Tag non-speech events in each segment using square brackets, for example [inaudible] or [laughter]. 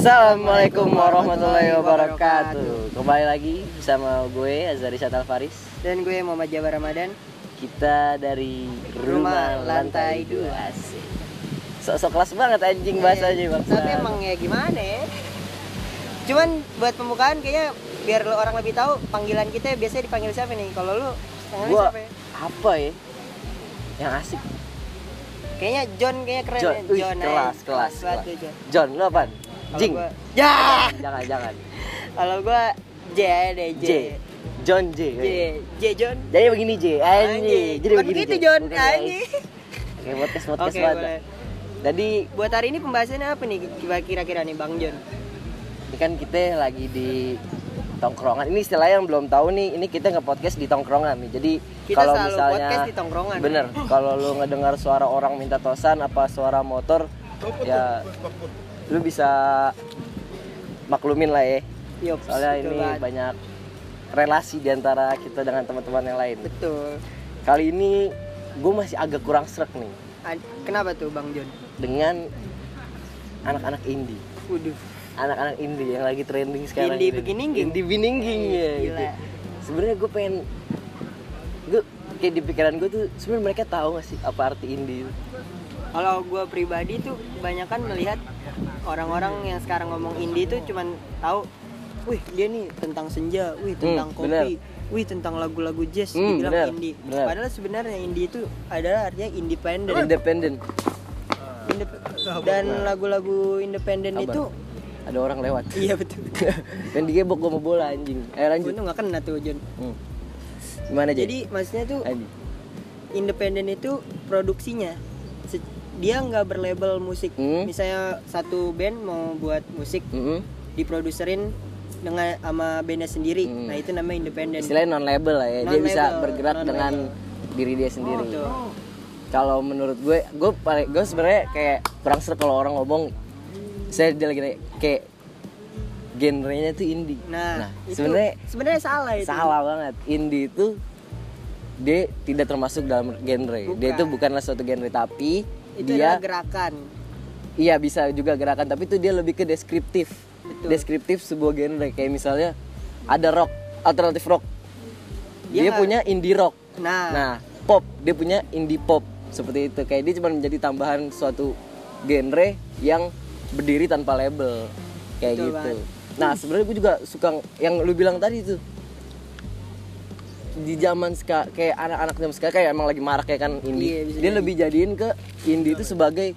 Assalamualaikum warahmatullahi wabarakatuh Kembali lagi bersama gue Azari Satal Faris Dan gue Muhammad Jabar Ramadan Kita dari Rumah Rumah Lantai Lantai 2 Dua. Asik Sok-sok kelas banget anjing bahasanya bang Tapi emang ya gimana ya Cuman buat pembukaan kayaknya Biar lo orang lebih tahu Panggilan kita biasanya dipanggil siapa nih Kalau lu panggilnya Gua siapa ya? apa ya Yang asik Kayaknya John kayaknya keren John, ya John kelas, aja. kelas, kelas. tuh, John. John, lu apaan? Jing. gua- Ya. Jangan, jangan. Kalau gua J deh J. J. John J. J. J John. Jadi begini J. Anjing. Jadi Bukan begini begitu J. John. Anjing. Oke, podcast podcast Oke banget. Jadi Buat hari ini pembahasannya apa nih kira-kira nih Bang John? ini kan kita lagi di tongkrongan. Ini istilahnya yang belum tahu nih ini kita nge-podcast di tongkrongan nih. Jadi Kita kalau selalu misalnya podcast di tongkrongan. bener. Kalau lu ngedengar suara orang minta tosan apa suara motor ya lu bisa maklumin lah ya Yup, soalnya ini banget. banyak relasi di antara kita dengan teman-teman yang lain Betul kali ini gue masih agak kurang serak nih Kenapa tuh Bang John? dengan anak-anak indie Waduh anak-anak indie yang lagi trending sekarang Indie ini. beginningging? indie beginningging ya Gila. gitu. sebenarnya gue pengen gue kayak di pikiran gue tuh sebenarnya mereka tahu gak sih apa arti indie? Kalau gue pribadi tuh kebanyakan melihat orang-orang yang sekarang ngomong indie tuh cuman tahu, wih dia nih tentang senja, wih tentang Hmm, kopi, wih tentang lagu-lagu jazz, Hmm, dibilang bener, indie. bener. Padahal sebenarnya indie itu adalah artinya independen. independen Indep- Dan lagu-lagu independen itu, ada orang lewat [laughs] iya betul. [laughs] kan digebok gue mau bola anjing ayo lanjut Gue tuh nggak kena tuh John. hmm. gimana jadi Jadi maksudnya tuh anjing independen itu produksinya dia nggak berlabel musik Hmm. misalnya satu band mau buat musik Mm-mm. diproduserin dengan sama bandnya sendiri Hmm. nah itu namanya independen istilahnya non label lah ya dia Non-label, bisa bergerak dengan diri dia sendiri Tuh. kalau menurut gue gue paling gue sebenarnya kayak kurang serak kalau orang ngomong saya dia lagi kayak genrenya tuh indie nah, Nah, sebenarnya sebenarnya salah itu salah banget indie itu dia tidak termasuk dalam genre dia Bukan. itu bukanlah suatu genre tapi itu dia adalah gerakan. Iya bisa juga gerakan tapi itu dia lebih ke deskriptif. Betul. deskriptif sebuah genre kayak misalnya ada rock alternatif rock. Dia dia, nggak- punya indie rock. Nah, nah pop dia punya indie pop. Seperti itu kayak dia cuma menjadi tambahan suatu genre yang berdiri tanpa label. Kayak Betul gitu. banget. nah sebenarnya gue juga suka yang lu bilang tadi tuh di zaman sekarang kayak anak-anak zaman sekarang kayak emang lagi marak kayak kan Iya, indie bisa dia jadi. lebih jadiin ke indie itu sebagai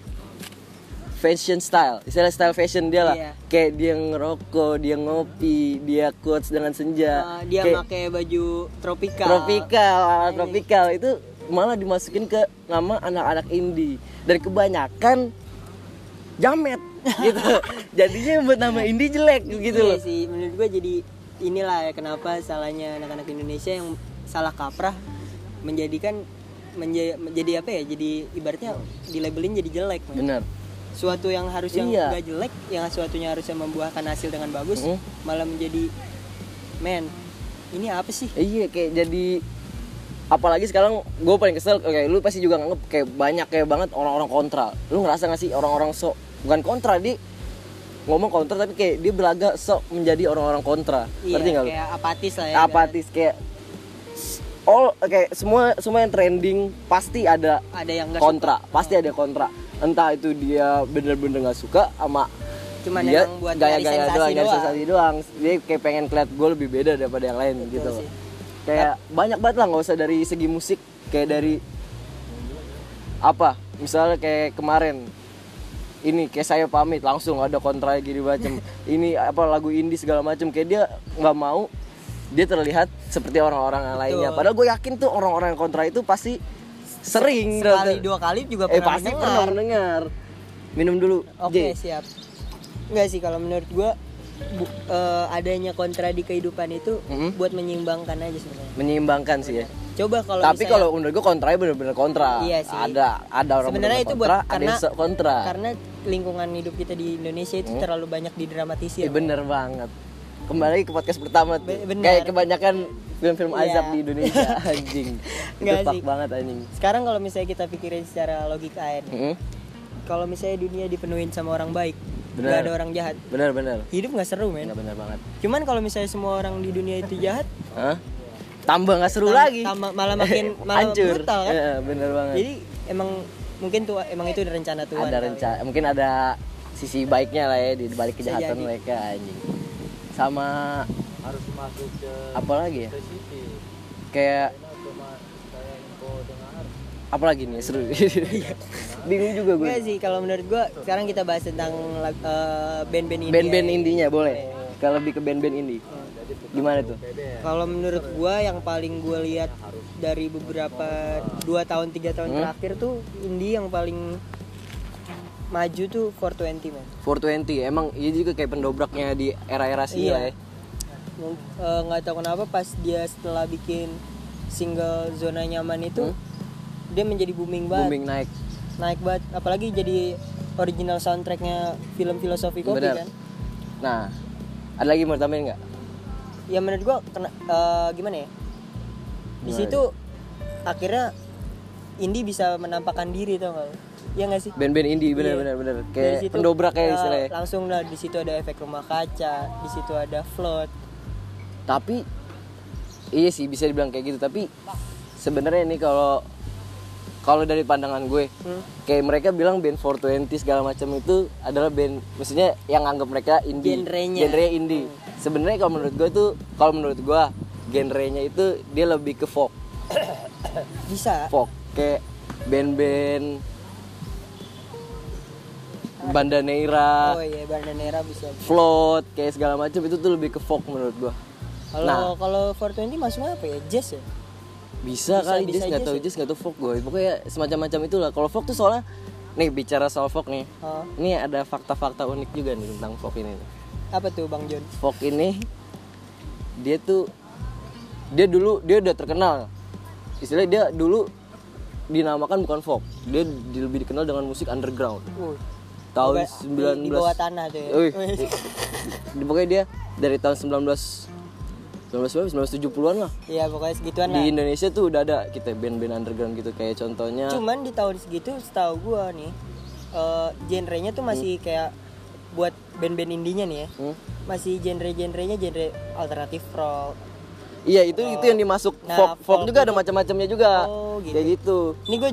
fashion style. Istilah style fashion dia lah. Iya. kayak dia ngerokok dia ngopi dia quotes dengan senja. Nah, dia kayak pakai baju tropikal tropikal ala Ini. tropikal itu malah dimasukin ke nama anak-anak indie. Dan kebanyakan jamet [laughs] gitu. Jadinya buat nama indie jelek gitu iya loh. sih menurut gua jadi inilah ya kenapa salahnya anak-anak Indonesia yang salah kaprah menjadikan menja- menjadi apa ya jadi ibaratnya dilabelin jadi jelek men. bener suatu yang harus yang Iya. jelek yang suatunya harusnya membuahkan hasil dengan bagus Mhm. malah menjadi men ini apa sih iya kayak jadi apalagi sekarang gue paling kesel oke lu pasti juga nganggep kayak banyak kayak banget orang-orang kontra lu ngerasa gak sih orang-orang sok bukan kontra di ngomong kontra tapi kayak dia belaga sok menjadi orang-orang kontra iya ngerti nggak lu kayak apatis lah ya apatis kayak all kayak semua semua yang trending pasti ada ada yang enggak kontra. Pasti ada kontra. Entah itu dia bener-bener nggak suka sama Cuman dia emang buat nyari gaya-gaya doang, doang. sensasi doang. Dia kayak pengen keliat gue lebih beda daripada yang lain gitu sih. kayak banyak banget lah nggak usah dari segi musik kayak dari apa? Misalnya kayak kemarin ini kayak saya pamit langsung ada kontra gini macam. [laughs] Ini apa lagu indie segala macam. Kayak dia nggak mau dia terlihat seperti orang-orang lainnya padahal gue yakin tuh orang-orang yang kontra itu pasti sering sekali dua kali juga eh pernah pasti mendengar. pernah mendengar minum dulu Oke J. siap. Enggak sih kalau menurut gua bu- eh, adanya kontra di kehidupan itu Mhm. buat menyeimbangkan aja sebenarnya. menyeimbangkan sih ya Coba kalau tapi misalnya- kalau menurut gue kontra bener-bener kontra Iya sih. ada ada orang Sebenarnya itu buat- kontra, ada karena- sok kontra karena lingkungan hidup kita di Indonesia itu terlalu banyak didramatisir. Iya bener banget kembali ke podcast pertama tuh. Be- bener. kayak kebanyakan film-film Iya. azab di Indonesia. [laughs] Anjing. Itu Nggak fuck banget anjing. Sekarang kalau misalnya kita pikirin secara logika ya, nih, Mm-mm. kalau misalnya dunia dipenuhin sama orang baik, Benar. nggak ada orang jahat benar benar. hidup nggak seru men. Nggak benar banget. Cuman kalau misalnya semua orang di dunia itu jahat Hah? tambah nggak seru tam- lagi. tambah- malah makin [laughs] malah hancur. brutal kan? Iya, bener banget. Jadi emang mungkin tuh emang itu rencana Tuhan ada kali. rencana mungkin ada sisi baiknya lah ya di balik kejahatan mereka anjing sama harus masuk ke apa lagi ya? City. Kayak kayak info dengar apa lagi nih seru. [laughs] Bingung juga gue. Enggak sih kalau menurut gua sekarang kita bahas tentang eh, band-band ini band-band indinya boleh. Kalau lebih ke band-band indie. Gimana tuh? Kalau menurut gua yang paling gua lihat dari beberapa dua tahun tiga tahun Hmm? terakhir tuh indie yang paling maju tuh 420 man. 420 emang iya juga kayak pendobraknya di era-era sini Iya. lah ya eh, nggak tahu kenapa pas dia setelah bikin single zona nyaman itu dia menjadi booming banget, Hmm? booming naik naik banget. Apalagi jadi original soundtracknya film filosofi kopi Benar. kan. nah ada lagi mau tambahin nggak Ya menurut gua kena, eh, gimana ya? Di situ akhirnya indie bisa menampakkan diri tau gak? Iya gak sih? band-band indie bener Iya. bener bener Dari kayak situ, pendobrak kayak eh, istilahnya langsung lah di situ ada efek rumah kaca, di situ ada float. tapi iya sih bisa dibilang kayak gitu tapi sebenarnya ini kalau kalau dari pandangan gue Hmm. kayak mereka bilang band 420 segala macam itu adalah band maksudnya yang anggap mereka indie Genrenya. genre indie sebenarnya kalau menurut gue tuh kalau menurut gue genrenya itu dia lebih ke folk Bisa. folk kayak band-band Bandaneira, Oh iya, Bandanera bisa. float kayak segala macam itu tuh lebih ke folk menurut gue Kalau Nah. kalau 420 masuknya apa ya? Jazz ya? bisa, Bisa- kali bisa jazz nggak jazz tahu. ya? jazz nggak tahu folk gue pokoknya semacam-macam itulah. Kalau folk tuh soalnya nih bicara soal folk nih. Oh, ini ada fakta-fakta unik juga nih tentang folk ini apa tuh Bang John? folk ini dia tuh dia dulu dia udah terkenal. Istilahnya dia dulu dinamakan bukan folk. Dia di- lebih dikenal dengan musik underground. Uh, tahun di, di 19 bawah tanah tuh ya. Wih, [laughs] di- di- pokoknya dia dari tahun 19 19 1970-an lah Iya, pokoknya segituan lah. di Indonesia tuh udah ada kita band-band underground gitu kayak contohnya Cuman di tahun segitu setahu gua nih eh genrenya tuh masih kayak buat band-band indinya nih ya. Hmm? Masih genre-genrenya genre alternatif rock. iya itu itu yang dimasuk Nah, folk folk folk juga ada itu- macam-macamnya juga Oh, gitu. kayak gitu Ini gue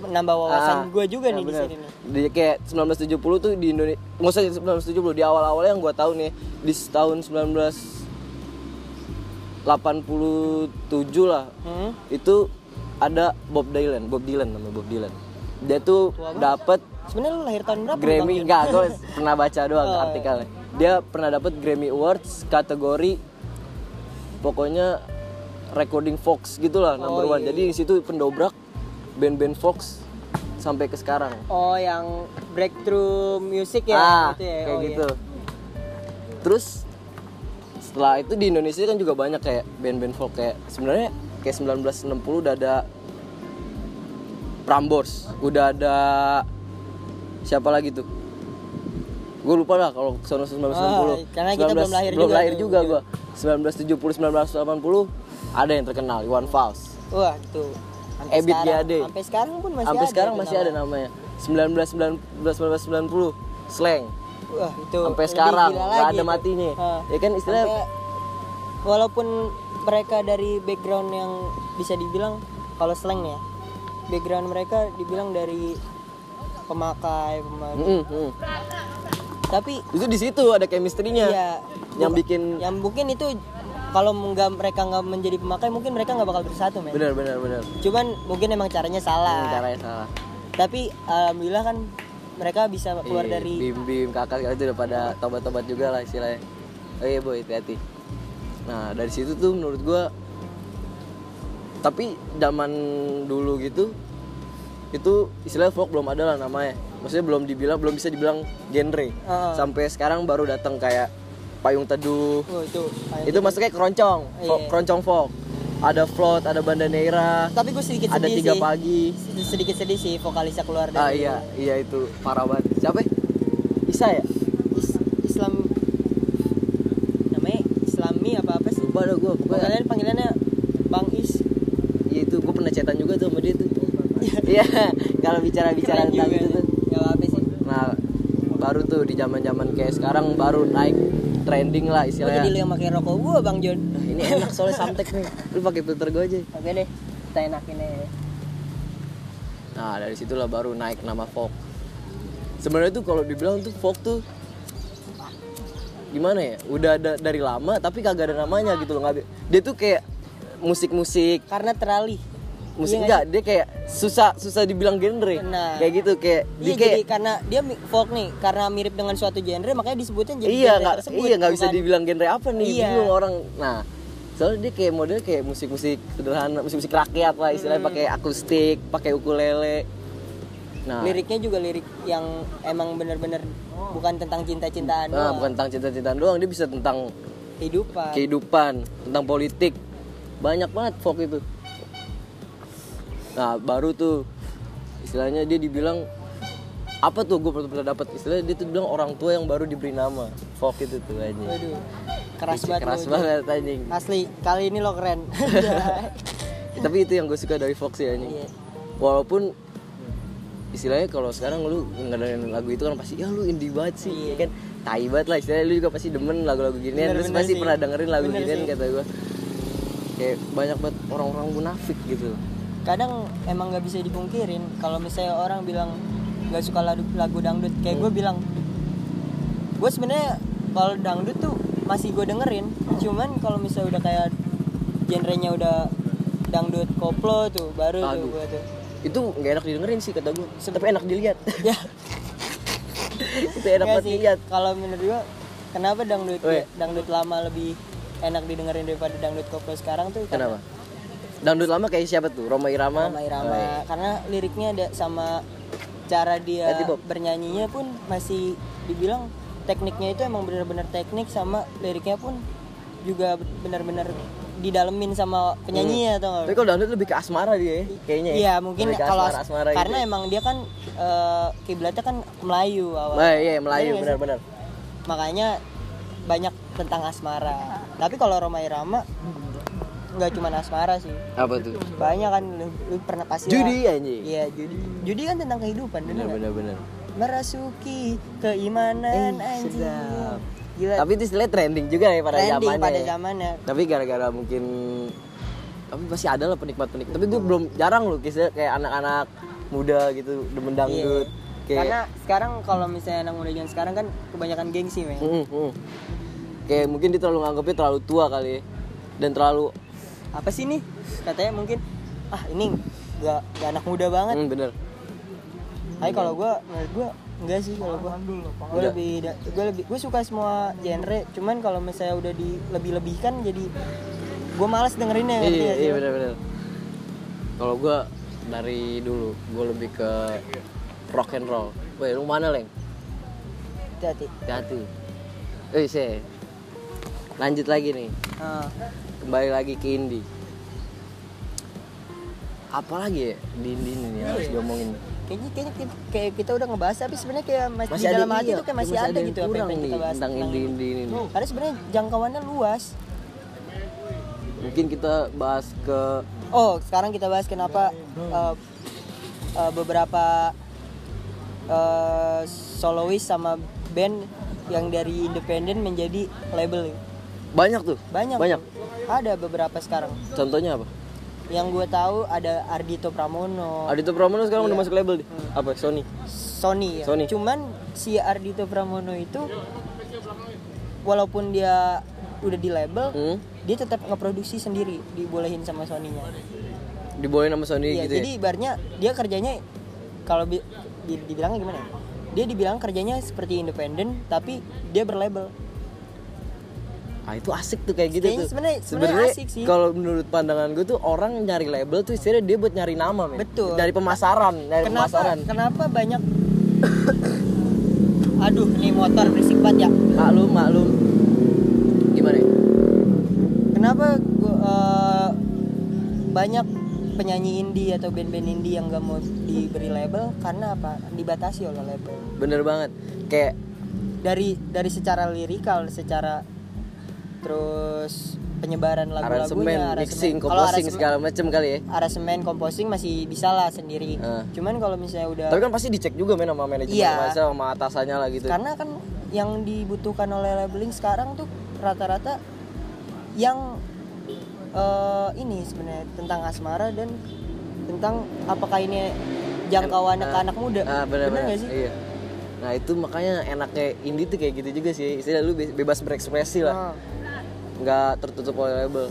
nambah wawasan Ah, gua juga nah, nih di bener. sini nih. Di kayak 1970 tuh di Indonesia, nggak usah 1970 di awal-awalnya yang gua tahu nih di tahun 1987 lah Hmm? itu ada Bob Dylan, Bob Dylan namanya Bob Dylan. Dia tuh dapat Sebenarnya lu lahir tahun berapa? Grammy enggak, gue pernah baca doang Oh, artikelnya. Dia pernah dapat Grammy Awards kategori pokoknya recording Fox gitulah number Oh, one. iya, Jadi di situ pendobrak band-band Fox sampai ke sekarang. Oh, yang breakthrough music ya ah, gitu ya. kayak oh, gitu. Iya. Terus setelah itu di Indonesia kan juga banyak kayak band-band folk kayak sebenarnya kayak 1960 udah ada Prambors, udah ada siapa lagi tuh? Gue lupa lah kalau sono 1960. Ah, karena kita belum lahir belum juga lahir tuh. juga gua. 1970 1980 ada yang terkenal Iwan Fals. Wah, itu. Sampai Ebit sekarang- GAD. Sampai sekarang pun masih Sampai ada. sekarang masih ada namanya. 1990 slang. Wah, itu. Sampai sekarang nggak ada itu. matinya. Ah. Ya kan istilah Sampai- walaupun mereka dari background yang bisa dibilang kalau slang ya background mereka dibilang dari pemakai pemakai Mm, mm. tapi itu di situ ada chemistry-nya. ya yang bu- bikin yang mungkin itu kalau nggak mereka nggak menjadi pemakai mungkin mereka nggak bakal bersatu men benar benar benar. cuman mungkin emang caranya salah Hmm, caranya salah. tapi alhamdulillah kan mereka bisa keluar Iya, dari bim bim kakak kakak itu udah pada tobat-tobat juga lah istilahnya oh iya boy hati-hati nah dari situ tuh menurut gua tapi zaman dulu gitu itu istilah folk belum ada lah namanya maksudnya belum dibilang belum bisa dibilang genre Heeh. sampai sekarang baru datang kayak payung teduh. Oh, itu itu masuknya keroncong Iya. keroncong folk ada float ada bandaneira tapi gue sedikit ada sedih tiga sih. pagi. Sedikit sedih sih vokalisnya keluar dari ah iya iya itu parah banget. Siapa? Ya? Isa ya? Is- Islam namanya Islami apa apa sih? Lupa dah gue pokoknya. Kalian panggilannya Bang Is. Iya itu gue pernah cetan juga tuh sama dia tuh. [laughs] Iya [laughs] kalau bicara bicara Keren tentang juga itu tuh. Nggak apa-apa sih. Nah baru tuh di zaman zaman kayak sekarang baru naik trending lah Gua jadi lu istilahnya yang pakai rokok gua bang John Nah, ini [laughs] enak soalnya samtek nih. Lu pakai filter gue aja. Oke deh kita enakin aja. Nah dari situlah baru naik nama folk sebenarnya tuh kalau dibilang tuh folk tuh gimana ya? Udah ada dari lama tapi kagak ada namanya gitu loh. Nggak dia tuh kayak musik-musik. Karena teralih musik Iya enggak dia kayak susah susah dibilang genre. Nah. kayak gitu kayak Iya dia jadi kayak karena dia folk nih karena mirip dengan suatu genre makanya disebutnya jadi iya genre nggak tersebut, iya nggak bisa dibilang genre apa nih Iya. bingung orang. Nah soalnya dia kayak model kayak musik-musik sederhana musik-musik rakyat lah istilahnya Hmm. pakai akustik pakai ukulele. Nah. Liriknya juga lirik yang emang bener-bener bukan tentang cinta-cintaan nah, doang. bukan tentang cinta-cintaan doang dia bisa tentang kehidupan. kehidupan tentang politik. Banyak banget folk itu nah baru tuh istilahnya dia dibilang apa tuh gue pernah pernah dapat istilahnya dia tuh bilang orang tua yang baru diberi nama folk itu tuh anjing. Waduh, keras banget keras banget anjing. asli kali ini lo keren. Ya, [laughs] tapi itu yang gue suka dari folk sih anjing. Iya. walaupun istilahnya kalau sekarang lu ngedengerin lagu itu kan pasti ya lu indie banget sih ya kan. Tai banget lah istilahnya lu juga pasti demen lagu-lagu ginian. Bener, terus pasti sih. pernah dengerin lagu Bener ginian sih. kata gue kayak banyak banget orang-orang munafik gitu kadang emang nggak bisa dipungkirin. Kalau misalnya orang bilang nggak suka lagu, lagu dangdut kayak gue bilang gue sebenarnya kalau dangdut tuh masih gue dengerin. Cuman kalau misalnya udah kayak genrenya udah dangdut koplo tuh baru tuh Aduh. gue tuh. Itu nggak enak didengerin sih kata gue tapi enak dilihat. [laughs] Ya. Itu enak banget dilihat. kalau menurut gue kenapa dangdut Oh, iya. dangdut lama lebih enak didengerin daripada dangdut koplo sekarang tuh? Karena kenapa dangdut lama kayak siapa tuh Roma Irama Roma Irama Oh, iya. karena liriknya ada sama cara dia bernyanyinya pun masih dibilang tekniknya itu emang benar-benar teknik sama liriknya pun juga benar-benar didalemin sama penyanyinya atau tapi kalau dangdut lebih ke asmara dia ya, kayaknya ya. Iya mungkin kalau asmara, asmara karena gitu. emang dia kan eh, kiblatnya kan Melayu awal. Nah, iya Melayu Iya sih? benar-benar Makanya banyak tentang asmara. Tapi kalau Roma Irama nggak cuma asmara sih. apa tuh Banyak kan lu, lu pernah pasti judi anjing Iya judi. Judi kan tentang kehidupan bener benar-benar Merasuki keimanan Eh, anjing. sedap. Gila. tapi itu istilahnya trending juga ya pada trending zamannya pada ya. zamannya. tapi gara-gara mungkin tapi pasti ada lah penikmat-penikmat tapi gue belum jarang loh kisah kayak anak-anak muda gitu demen dangdut Iya. kayak Karena sekarang kalau misalnya anak muda zaman sekarang kan kebanyakan gengsi, men. Mm, mm. kayak mungkin dia terlalu nganggapnya terlalu tua kali ya. dan terlalu Apa sih nih? Katanya mungkin ah ini gak, gak anak muda banget. mm, bener Tapi kalau gua menurut gua enggak sih kalau gua. Gua Enggak. lebih gua lebih gua suka semua genre, cuman kalau misalnya udah di lebih-lebihkan jadi gua malas dengerinnya iya iya lo? bener-bener kalau gue dari dulu gue lebih ke rock and roll Weh, lu mana leng Hati-hati. hati eh sih lanjut lagi nih Ah, kembali lagi ke indie apalagi ya di indie ini harus diomongin kayaknya kayaknya kita, kayak kita udah ngebahas tapi sebenarnya kayak masih, masih di dalam hati iya, tuh kayak masih, masih ada, gitu apa yang pengen kita bahas tentang tentang indie ini. nih. Karena sebenarnya jangkauannya luas. mungkin kita bahas ke Oh, sekarang kita bahas kenapa uh, uh, beberapa uh, solois sama band yang dari independen menjadi label. Banyak tuh Banyak. banyak. Ada beberapa sekarang. contohnya apa Yang gue tahu ada Ardito Pramono, Adito Pramono sekarang Iya. udah masuk label deh apa Sony Sony ya. Sony. Cuman si Ardito Pramono itu walaupun dia udah di label, hmm? dia tetap ngeproduksi sendiri, dibolehin sama Sony-nya. dibolehin sama Sony Iya, gitu jadi ibaratnya dia kerjanya kalau bi- di- dibilangnya gimana ya? Dia dibilang kerjanya seperti independen tapi dia berlabel. Ah itu asik tuh kayak gitu Kayaknya tuh sebenarnya- asik sih. kalau menurut pandangan gue tuh orang nyari label tuh istilahnya dia buat nyari nama men Betul. dari pemasaran dari Kenapa pemasaran kenapa banyak [coughs] Aduh, nih motor berisik banget ya. maklum maklum gimana ya? Kenapa gua, eh, banyak penyanyi indie atau band-band indie yang gak mau diberi label karena apa? Dibatasi oleh label. bener banget kayak Dari dari secara lirikal, secara terus penyebaran lagu-lagunya mixing aransemen- segala macam kali ya. aransemen composing masih bisa lah sendiri. Ah. cuman kalau misalnya udah tapi kan pasti dicek juga men sama manajemen Iya. masa sama atasannya lah gitu. Karena kan yang dibutuhkan oleh labeling sekarang tuh rata-rata yang eh, ini sebenarnya tentang asmara dan tentang apakah ini jangkauannya ke anak muda. ah benar Bener benar. nggak sih? Iya. Nah itu makanya enaknya indie tuh kayak gitu juga sih. Istilah lu be- bebas berekspresi lah. Nah, nggak tertutup oleh label.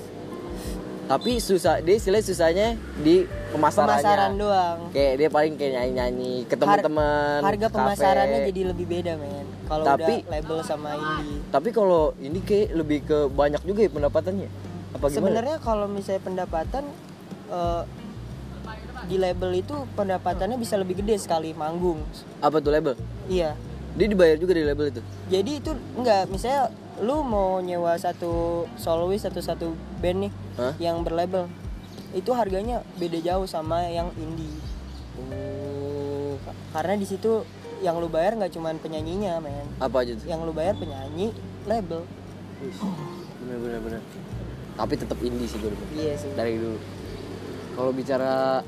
Tapi susah dia istilah susahnya di pemasarannya. Pemasaran doang. Kayak dia paling kayak nyanyi nyanyi ke teman-teman harga kafe. pemasarannya jadi lebih beda men. Kalau udah label sama indie. Tapi kalau ini kayak lebih ke banyak juga ya pendapatannya. Apa gimana? Sebenarnya kalau misalnya pendapatan eh, di label itu pendapatannya bisa lebih gede sekali manggung. Apa tuh label? Iya. Dia dibayar juga di label itu? Jadi itu enggak misalnya lu mau nyewa satu soloist atau satu band nih Hah? yang berlabel. Itu harganya beda jauh sama yang indie. Oh. Karena di situ yang lu bayar nggak cuman penyanyinya men. Apa aja tuh? Yang lu bayar penyanyi label. Bener bener bener. Tapi tetap indie sih gue dulu iya sih. Dari dulu. Kalau bicara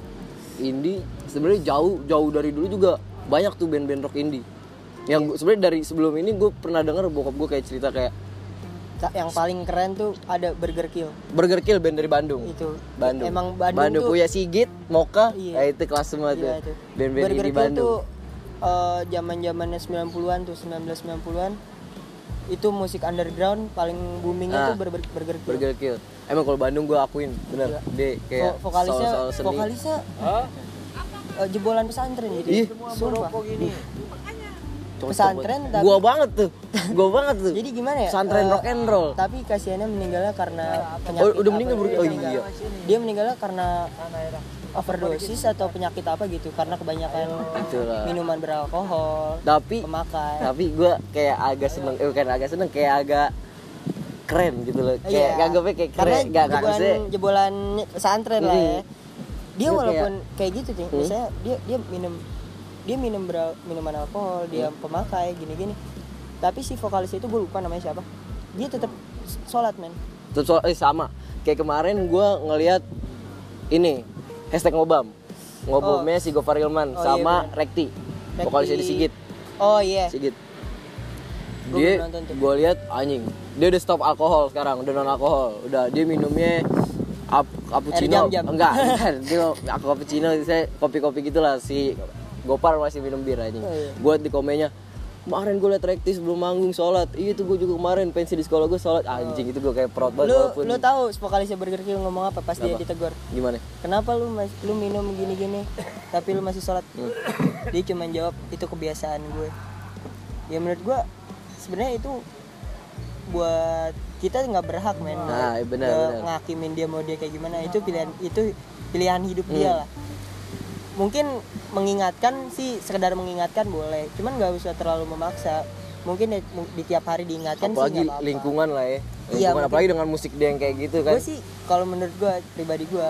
indie sebenarnya jauh jauh dari dulu juga banyak tuh band-band rock indie yang gua- sebenarnya dari sebelum ini gue pernah denger bokap gue kayak cerita kayak Ka- yang paling keren tuh ada Burger Kill Burger Kill band dari Bandung itu Bandung emang Bandung, tuh punya Sigit Moka Iya. ya itu kelas semua tuh itu. band-band Burger indie Kill Bandung tuh eh, zaman-zamannya 90-an tuh 1990-an itu musik underground paling booming Ah. itu Burger, Burger Kill. Burger Kill emang kalau Bandung gue akuin bener dia kayak Vo- vokalisnya soal-soal seni vokalisnya Hah? eh, jebolan pesantren gitu. Ih. Sumpah. Kok gini? Cocok pesantren banget. tapi- gua banget tuh gua banget tuh [laughs] Jadi gimana ya? pesantren eh, rock and roll Tapi kasihannya meninggalnya karena penyakit. oh udah meninggal gitu. bro oh iya Dia meninggalnya karena ya. overdosis atau penyakit apa gitu karena kebanyakan itulah minuman beralkohol, tapi pemakai. tapi gue kayak agak seneng eh bukan agak seneng kayak agak keren gitu loh kayak Iya. anggapnya kayak karena keren gak gak jebolan, maksudnya jebolan pesantren lah ya. Dia Dia walaupun kayak, gitu sih, Hmm. misalnya dia dia minum dia minum beral- minuman alkohol, dia Hmm. pemakai gini-gini. Tapi si vokalis itu gue lupa namanya siapa. Dia tetap sholat men. Terus soal- eh sama. Kayak kemarin gue ngelihat ini hashtag ngobam. Ngobamnya si Gofar Ilman Oh, iya, sama bener. Rekti. Rekti- vokalisnya di Sigit. Oh iya. Sigit. Gua dia gue lihat anjing. Dia udah stop alkohol sekarang udah non alkohol udah dia minumnya ap cappuccino. [laughs] Enggak dia aku cappuccino saya kopi-kopi gitulah si Gopar masih minum bir anjing Oh, iya. buat di komennya kemarin gue liat rektis sebelum manggung sholat iya tuh gue juga kemarin pensi di sekolah gue sholat anjing itu gue kayak proud banget Lu walaupun lu tahu vokalisnya Burger Kill ngomong apa pas dia ditegur? gimana Kenapa lu mas, lu minum gini-gini tapi lu masih sholat? Hmm. Dia cuma jawab itu kebiasaan gue. Ya menurut gue sebenarnya itu buat kita nggak berhak men Nah, benar, nggak benar. ngakimin dia mau dia kayak gimana itu pilihan itu pilihan hidup Hmm. dia lah mungkin mengingatkan sih sekedar mengingatkan boleh. Cuman nggak usah terlalu memaksa. Mungkin di, di tiap hari diingatkan apalagi sih nggak apa-apa. lingkungan lah ya. Iya, lingkungan mungkin- apalagi dengan musik dia yang kayak gitu kan. Gue sih kalau menurut gue pribadi gue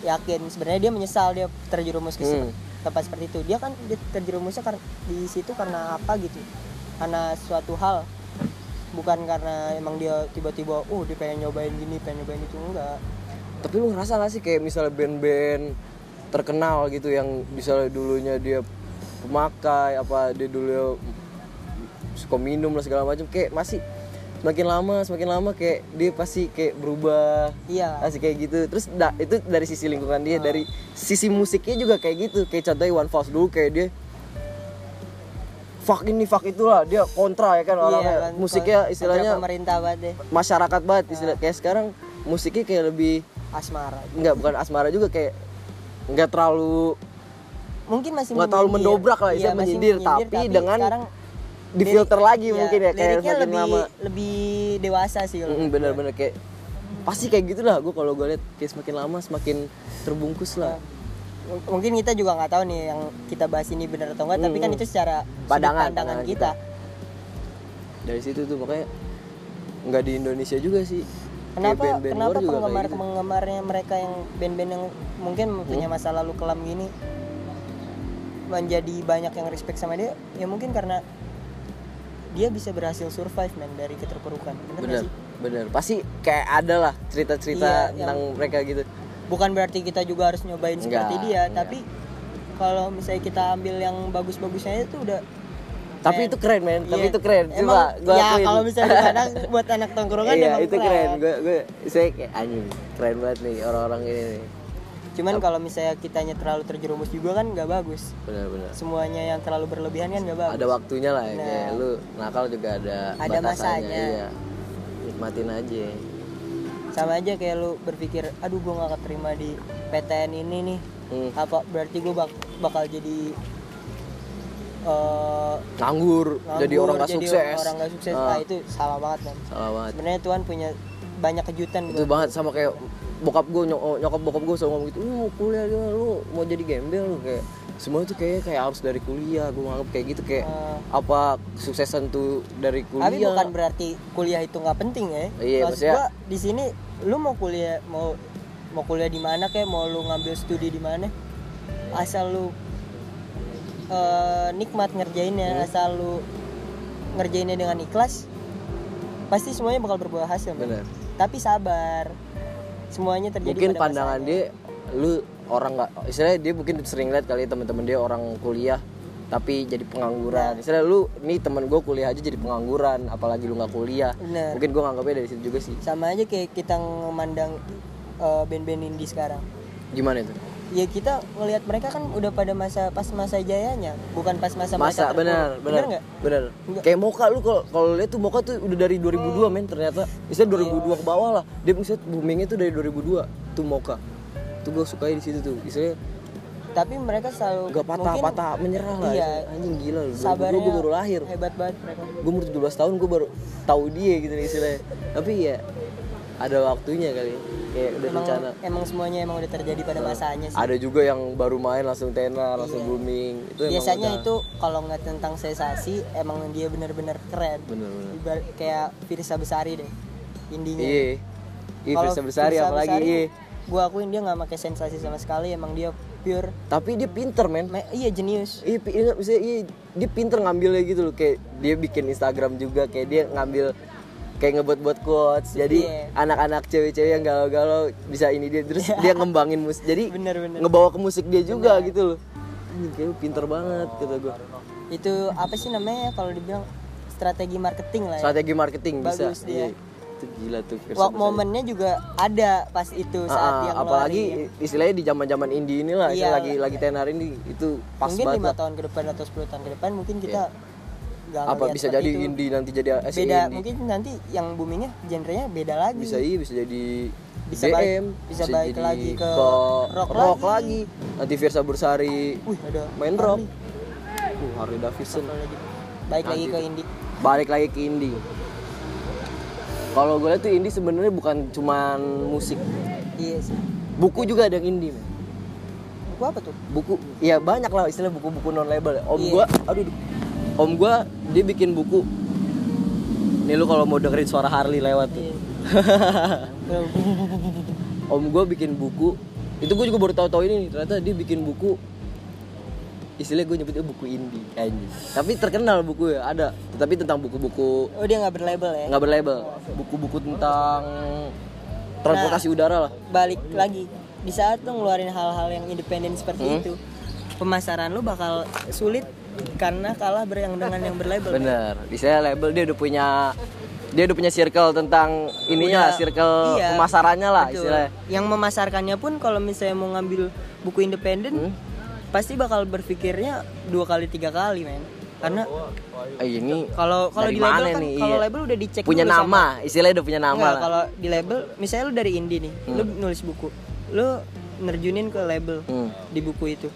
yakin sebenarnya dia menyesal dia terjerumus ke Hmm. tempat seperti itu. Dia kan dia terjerumusnya karena di situ karena apa gitu? Karena suatu hal. Bukan karena emang dia tiba-tiba oh dia pengen nyobain gini pengen nyobain itu. Enggak. Tapi lu ngerasa gak sih kayak misalnya band-band terkenal gitu yang misalnya dulunya dia pemakai apa dia dulu suka minum lah segala macam kayak masih semakin lama semakin lama kayak dia pasti kayak berubah iya. masih kayak gitu. Terus da- itu dari sisi lingkungan dia dari sisi musiknya juga kayak gitu. Kayak contohnya One Falls dulu kayak dia fuck ini fuck itulah dia kontra ya kan orangnya. Iya kan, musiknya istilahnya pemerintah banget deh masyarakat banget istilah kayak sekarang musiknya kayak lebih asmara. Nggak bukan asmara juga kayak nggak terlalu mungkin masih Nggak terlalu menyindir. mendobrak lah, Iya, istilah masih menyindir, tapi dengan sekarang difilter lagi Iya, mungkin ya kayak lebih lama. lebih dewasa sih Mm, menurut bener-bener kayak pasti kayak gitulah gue kalau gue liat kayak semakin lama semakin terbungkus lah. M- mungkin kita juga nggak tahu nih yang kita bahas ini benar atau enggak tapi kan itu secara Pandangan, pandangan pandangan kita. dari situ tuh makanya nggak di Indonesia juga sih kenapa kayak band-band kenapa penggemar gitu. penggemarnya mereka yang band-band yang mungkin punya masa lalu kelam gini menjadi banyak yang respect sama dia ya mungkin karena dia bisa berhasil survive man dari keterpurukan. Bener, bener sih? bener. Pasti kayak ada lah cerita-cerita Iya, tentang mereka gitu. Bukan berarti kita juga harus nyobain seperti Enggak, dia enggak. tapi kalau misalnya kita ambil yang bagus-bagusnya itu udah tapi itu keren men. Tapi Iya. itu keren. Coba gua ya kalau misalnya kadang [laughs] buat anak tongkrongan iya emang itu keren. gue gue saya kayak anjing keren banget nih orang-orang ini nih. Cuman kalau misalnya kitanya terlalu terjerumus juga kan nggak bagus. Benar-benar. Semuanya yang terlalu berlebihan kan nggak bagus. Ada waktunya lah ya Nah. kayak lu nakal juga ada Ada batasannya. masanya. iya. Nikmatin aja. Sama aja kayak lu berpikir aduh gua nggak keterima di PTN ini nih. Hmm. apa berarti gua bak- bakal jadi eh, nganggur, jadi nganggur, orang gak jadi sukses. orang nggak sukses. Ah, nah itu salah banget kan salah banget. Sebenarnya Tuhan punya banyak kejutan itu buat banget sama kayak bokap gue nyokap bokap gue selalu ngomong gitu lu mau kuliah gimana lu mau jadi gembel lu kayak semua itu kayak kayak harus dari kuliah gue nganggap kayak gitu kayak Eh, apa kesuksesan tuh dari kuliah. tapi bukan berarti kuliah itu nggak penting ya. Iya, Maksud maksudnya- gua di sini lu mau kuliah mau mau kuliah di mana kayak mau lu ngambil studi di mana asal lu eh, nikmat ngerjainnya Hmm. asal lu ngerjainnya dengan ikhlas pasti semuanya bakal berbuah hasil bener. Tapi sabar. Semuanya terjadi mungkin pada pandangan masanya. dia lu orang nggak istilahnya dia mungkin sering lihat kali teman-teman dia orang kuliah tapi jadi pengangguran. Istilahnya lu nih temen gue kuliah aja jadi pengangguran apalagi lu nggak kuliah. Bener. mungkin gue nganggapnya dari situ juga sih. Sama aja kayak kita memandang eh, band-band indie sekarang. Gimana itu ya kita ngelihat mereka kan udah pada masa pas masa jayanya bukan pas masa masa benar benar benar Enggak. kayak Moka lu kalau kalau lihat tuh Moka tuh udah dari 2002 men ternyata. Misalnya 2002 ke bawah lah. Dia misalnya boomingnya tuh dari 2002 tuh Moka tuh gue sukai di situ tuh. Misalnya tapi mereka selalu gak mungkin patah-patah menyerah lah. iya. anjing gila. Lu 2002 sabarnya gue baru lahir. hebat banget mereka. Gue umur 17 tahun gue baru tahu dia gitu nih istilahnya. Tapi ya ada waktunya kali kayak udah emang rencana. emang semuanya emang udah terjadi pada masanya sih. ada juga yang baru main langsung tenar langsung booming. Itu biasanya udah- itu kalau nggak tentang sensasi emang dia benar-benar keren. Bener-bener Ibarat kayak Firsa Besari deh indinya. Iya. Iya Firsa Besari apalagi iya. gua akuin dia nggak pakai sensasi sama sekali emang dia pure. Tapi dia pinter men. Me- iya jenius. Iya, iya, iya, dia pinter ngambilnya gitu loh. Kayak dia bikin Instagram juga kayak dia ngambil kayak ngebuat-buat quotes jadi Iya. anak-anak cewek-cewek yang galau-galau bisa ini dia terus dia ngembangin musik jadi Bener-bener. ngebawa ke musik dia juga gitu loh anjing kayak pinter banget kata gue itu apa sih namanya ya kalau dibilang strategi marketing lah ya strategi marketing bisa Bagus dia. Iya. itu gila tuh Firsa Wak Besari. momennya juga ada pas itu Ah, saat ah, yang apalagi ngeluarin. istilahnya di zaman-zaman indie ini lah Iya. lagi lagi tenar ini itu pas mungkin banget lima tahun ke depan atau 10 tahun ke depan mungkin kita nggak apa bisa jadi itu. indie nanti jadi si beda indie. mungkin nanti yang boomingnya genrenya beda lagi bisa iya bisa jadi Bisa BM, balik- bisa balik jadi lagi ke rock rock, lagi. lagi. nanti Virsa Bersari wih ada main Harley. rock uh, Harley Davidson baik lagi ke indie balik lagi ke indie kalau gue lihat tuh indie sebenarnya bukan cuman musik iya sih buku juga ada yang indie men. buku apa tuh buku ya banyak lah istilah buku-buku non label om Iya. gua aduh aduh. Om gua dia bikin buku. Nih lu kalau mau dengerin suara Harley lewat tuh. [laughs] Om gue bikin buku. Itu gue juga baru tahu-tahu ini nih ternyata dia bikin buku. Istilah gue nyebutnya buku indie anjing. Tapi terkenal buku ya ada. Tapi tentang buku-buku. Oh dia nggak berlabel ya? Nggak berlabel. Buku-buku tentang transportasi udara lah. balik lagi. Di saat lu ngeluarin hal-hal yang independen seperti Hmm. itu pemasaran lu bakal sulit karena kalah ber yang dengan yang berlabel. Bener. Istilah label dia udah punya dia udah punya circle tentang ininya lah Udah, circle iya, pemasarannya lah Betul. istilahnya. Yang memasarkannya pun kalau misalnya mau ngambil buku independen Hmm. pasti bakal berpikirnya dua kali tiga kali men. Karena eh, ini kalau kalau di label kan kalau Iya. label udah dicek punya dulu sama- nama istilahnya udah punya nama Enggak, lah. kalau di label misalnya lu dari indie nih lu nulis buku lu nerjunin ke label Hmm. di buku itu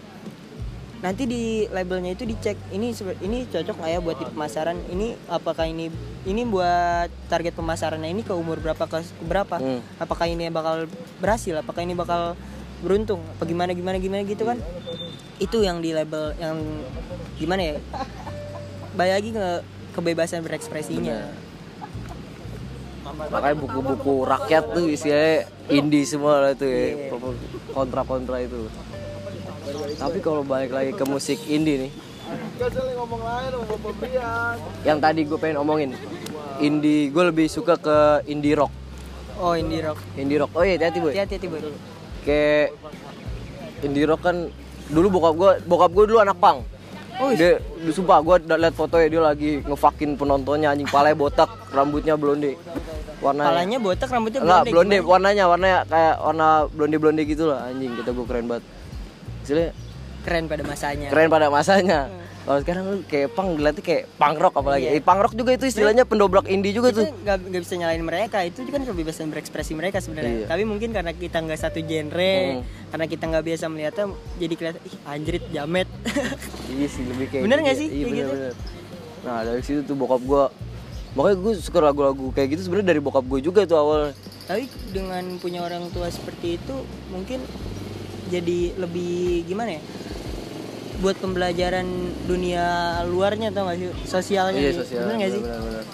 nanti di labelnya itu dicek ini ini cocok nggak ya buat di pemasaran? Ini apakah ini ini buat target pemasarannya ini ke umur berapa ke berapa? Hmm. apakah ini bakal berhasil? Apakah ini bakal beruntung? Apa gimana gimana gimana gitu kan? Itu yang di label yang gimana ya? Balik lagi ke kebebasan berekspresinya. Makanya buku-buku rakyat tuh istilahnya indie semua lah tuh Iya. ya kontra-kontra itu tapi kalau balik lagi ke musik indie nih yang tadi gue pengen omongin indie gue lebih suka ke indie rock Oh indie rock. indie rock oh iya hati-hati boy Hati-hati boy. kayak indie rock kan dulu bokap gue bokap gue dulu anak pang Oh, dia dia sumpah gue liat fotonya dia lagi ngefakin penontonnya anjing palanya botak rambutnya blonde warna Palanya botak, rambutnya enggak blonde. blonde gimana? warnanya warnanya kayak warna blonde blonde gitu lah anjing kita gue keren banget Istilahnya Keren pada masanya. keren pada masanya kalau sekarang lu kayak pang dilihatnya kayak punk rock apalagi Iya. eh, punk rock juga itu istilahnya pendobrak indie juga Itu tuh nggak bisa nyalain mereka. Itu kan kebebasan berekspresi mereka sebenarnya. Iya. Tapi mungkin karena kita nggak satu genre, Hmm. karena kita nggak biasa melihatnya, jadi kelihatan ih anjrit jamet. [laughs] iya sih lebih kayak Bener gitu nggak ya. sih iya kayak bener, gitu? bener. nah dari situ tuh bokap gue makanya gue suka lagu-lagu kayak gitu sebenarnya dari bokap gue juga tuh awal Tapi dengan punya orang tua seperti itu, mungkin jadi lebih gimana ya? Buat pembelajaran dunia luarnya tau gak sih? Sosialnya. iya gitu. sosial Bener nggak sih? bener, bener.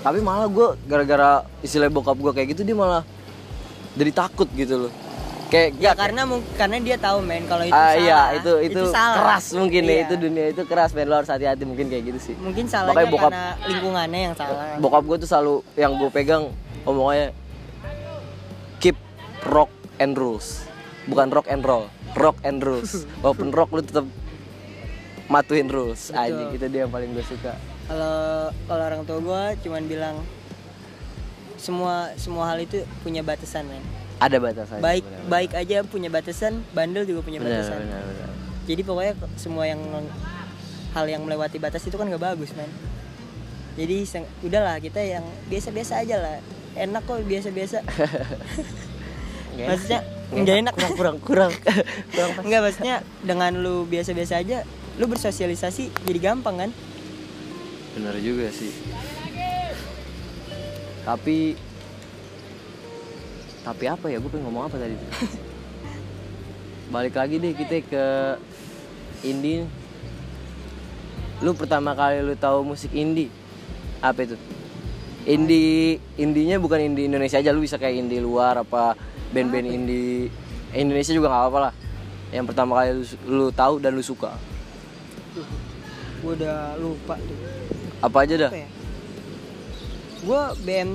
tapi malah gue gara-gara istilah bokap gue kayak gitu dia malah jadi takut gitu loh kayak Ya gak karena karena dia tahu men kalau itu ah salah. iya itu itu, salah. keras mungkin ya Iya. itu dunia itu keras men lo harus hati-hati mungkin kayak gitu sih Mungkin salahnya Makanya bokap- karena lingkungannya yang salah. bokap gue tuh selalu yang gue pegang omongannya keep rock and rules bukan rock and roll rock and rules [laughs] walaupun rock lu tetap matuin rules anjing itu dia yang paling gue suka Kalau kalau orang tua gue cuman bilang semua semua hal itu punya batasan men. ada batasannya Baik benar, baik aja punya batasan, bandel juga punya batasan. benar, benar. Jadi pokoknya semua yang hal yang melewati batas itu kan nggak bagus men. Jadi udahlah kita yang biasa-biasa aja lah. Enak kok biasa-biasa. [laughs] Maksudnya nggak enak. kurang kurang kurang [laughs] kurang Enggak maksudnya dengan lu biasa-biasa aja, lu bersosialisasi jadi gampang kan? benar juga sih. Tapi tapi apa ya? Gue pengen ngomong apa tadi? [laughs] Balik lagi deh kita ke indie. Lu pertama kali lu tahu musik indie apa itu? Indie indinya bukan indie Indonesia aja lu bisa kayak indie luar apa band-band indie eh, Indonesia juga nggak apa-apa lah yang pertama kali lu, lu tahu dan lu suka Gue udah lupa tuh. apa aja dah Apa ya? Gue BM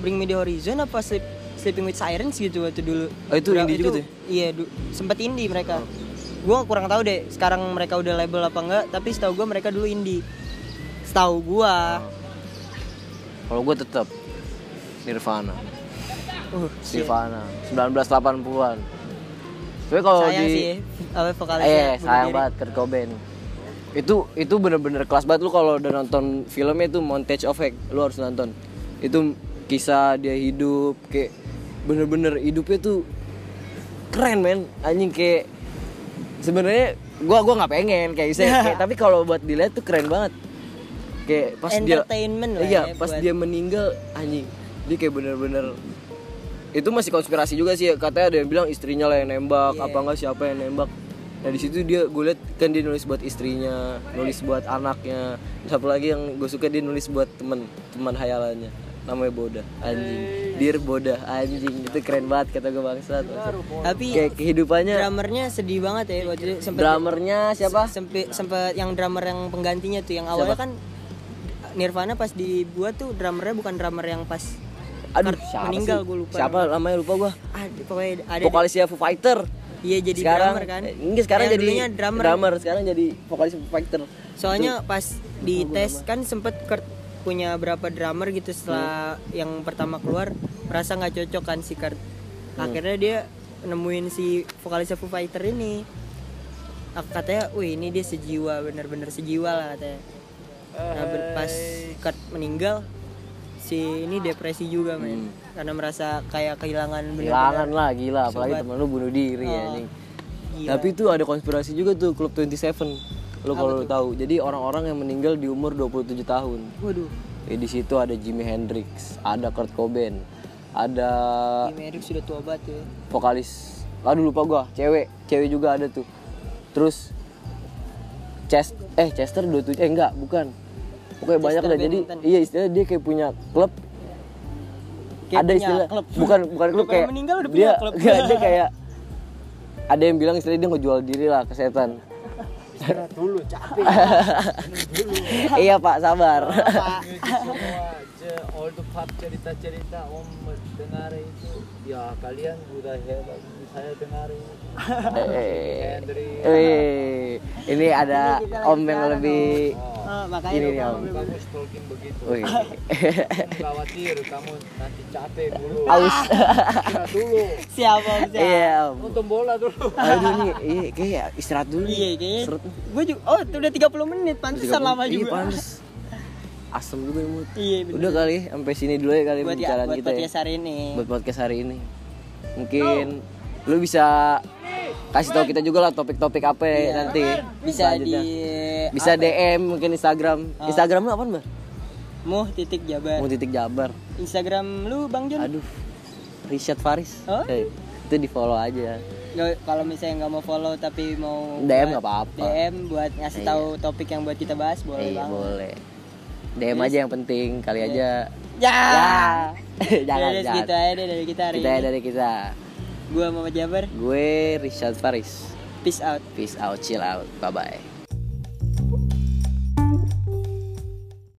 Bring Me The Horizon apa Sleep, Sleeping With Sirens gitu waktu dulu. Oh, itu Udah- indie juga tuh ya? Iya, du- sempet indie mereka. Gue kurang tahu deh sekarang mereka udah label apa enggak, tapi setahu gue mereka dulu indie. Setahu gue. Kalau gue tetap Nirvana, Uh, shit. Nirvana, 1980-an. Tapi kalau di sih ya, vokalisnya eh sayang banget Kurt Cobain. Itu itu bener-bener kelas banget lu kalau udah nonton filmnya itu Montage of Heck, lu harus nonton. Itu kisah dia hidup kayak bener-bener hidupnya tuh keren men anjing kayak sebenarnya gua gua nggak pengen kayak saya kayak, [laughs] tapi kalau buat dilihat tuh keren banget kayak pas dia Entertainment lah iya ya pas buat- dia meninggal anjing dia kayak bener-bener itu masih konspirasi juga sih katanya ada yang bilang istrinya lah yang nembak Iya. apa enggak siapa yang nembak. Nah di situ dia gue liat kan dia nulis buat istrinya nulis buat anaknya. Satu lagi yang gue suka dia nulis buat teman teman hayalannya namanya Boda anjing. Dear Boda anjing. Itu keren banget kata gue bangsat. Tapi kayak kehidupannya drummernya sedih banget ya waktu itu sempet drummernya siapa? sempet sempet yang drummer yang penggantinya tuh yang awalnya kan Nirvana pas dibuat tuh drummernya bukan drummer yang pas aduh siapa meninggal gue lupa siapa namanya. lupa gue ada pokoknya ada vokalisnya Foo Fighter. Iya jadi sekarang drummer kan? Eh, enggak sekarang Yang jadi dulunya drummer, sekarang jadi vokalis Foo Fighter. Soalnya pas di tes kan sempet Kurt punya berapa drummer gitu setelah yang pertama keluar merasa nggak cocok kan si Kurt. Akhirnya dia nemuin si vokalisnya Foo Fighter ini. Katanya wih ini dia sejiwa bener-bener sejiwa lah katanya. Nah pas Kurt meninggal ini depresi juga men. Karena merasa kayak kehilangan kehilangan lah gila. Apalagi Sobat. temen lu bunuh diri Oh, anjing. gila. tapi itu ada konspirasi juga tuh klub 27 lu kalau lu tahu. Jadi orang-orang yang meninggal di umur 27 tahun. Waduh. Eh, di situ ada Jimi Hendrix ada Kurt Cobain ada Jimi Hendrix sudah tua banget ya. vokalis. Aduh lupa gua. Cewek. Cewek juga ada tuh. Terus Chest eh Chester 27 eh enggak bukan pokoknya banyak dah jadi iya istilahnya dia kayak punya klub. Kayak ada punya istilah klub. bukan bukan klub kayak meninggal udah dia punya [laughs] klub. enggak, dia kayak ada yang bilang istilahnya dia ngejual diri lah ke setan. Istirahat dulu capek. Dulu [laughs] iya pak sabar. [laughs] All the pub cerita-cerita om dengar itu. Ya kalian udah hebat saya dengar itu Eh, Henry eh, ini ada Ini om yang lebih Oh, makanya Ini nih, Om. kamu stalking begitu. Wih. [laughs] Khawatir kamu nanti capek dulu. [laughs] Aus. Istirahat dulu. Siapa om siapa iya om. Nonton bola dulu. Aduh [laughs] nih iya kayak istirahat dulu iya kayaknya Seret. gue juga oh itu udah 30 menit pantesan lama Iya, juga. pantes. asem juga ya mood iya bener. udah kali sampai sini dulu ya kali buat ya pembicaraan buat kita ya. podcast hari ini. Buat podcast hari ini. Mungkin lu bisa kasih tahu kita juga lah topik-topik apa ya Iya. nanti bisa di bisa DM mungkin Instagram. Ah. Instagram lu apa mbak? Muh titik jabar. Mau titik Jabar. Instagram lu bang Jun? Aduh Richard Faris. Oh. Eh, itu di follow aja. Kalau misalnya nggak mau follow tapi mau DM nggak apa-apa. DM buat ngasih Iya. tahu topik yang buat kita bahas boleh Iya banget. boleh. DM aja yang penting kali aja. Ya, ya. [laughs] Jangan jangan. segitu aja dari kita hari kita ini. dari kita gua Muhammad Jabar gue Richard Faris. Peace out. Peace out chill out. Bye bye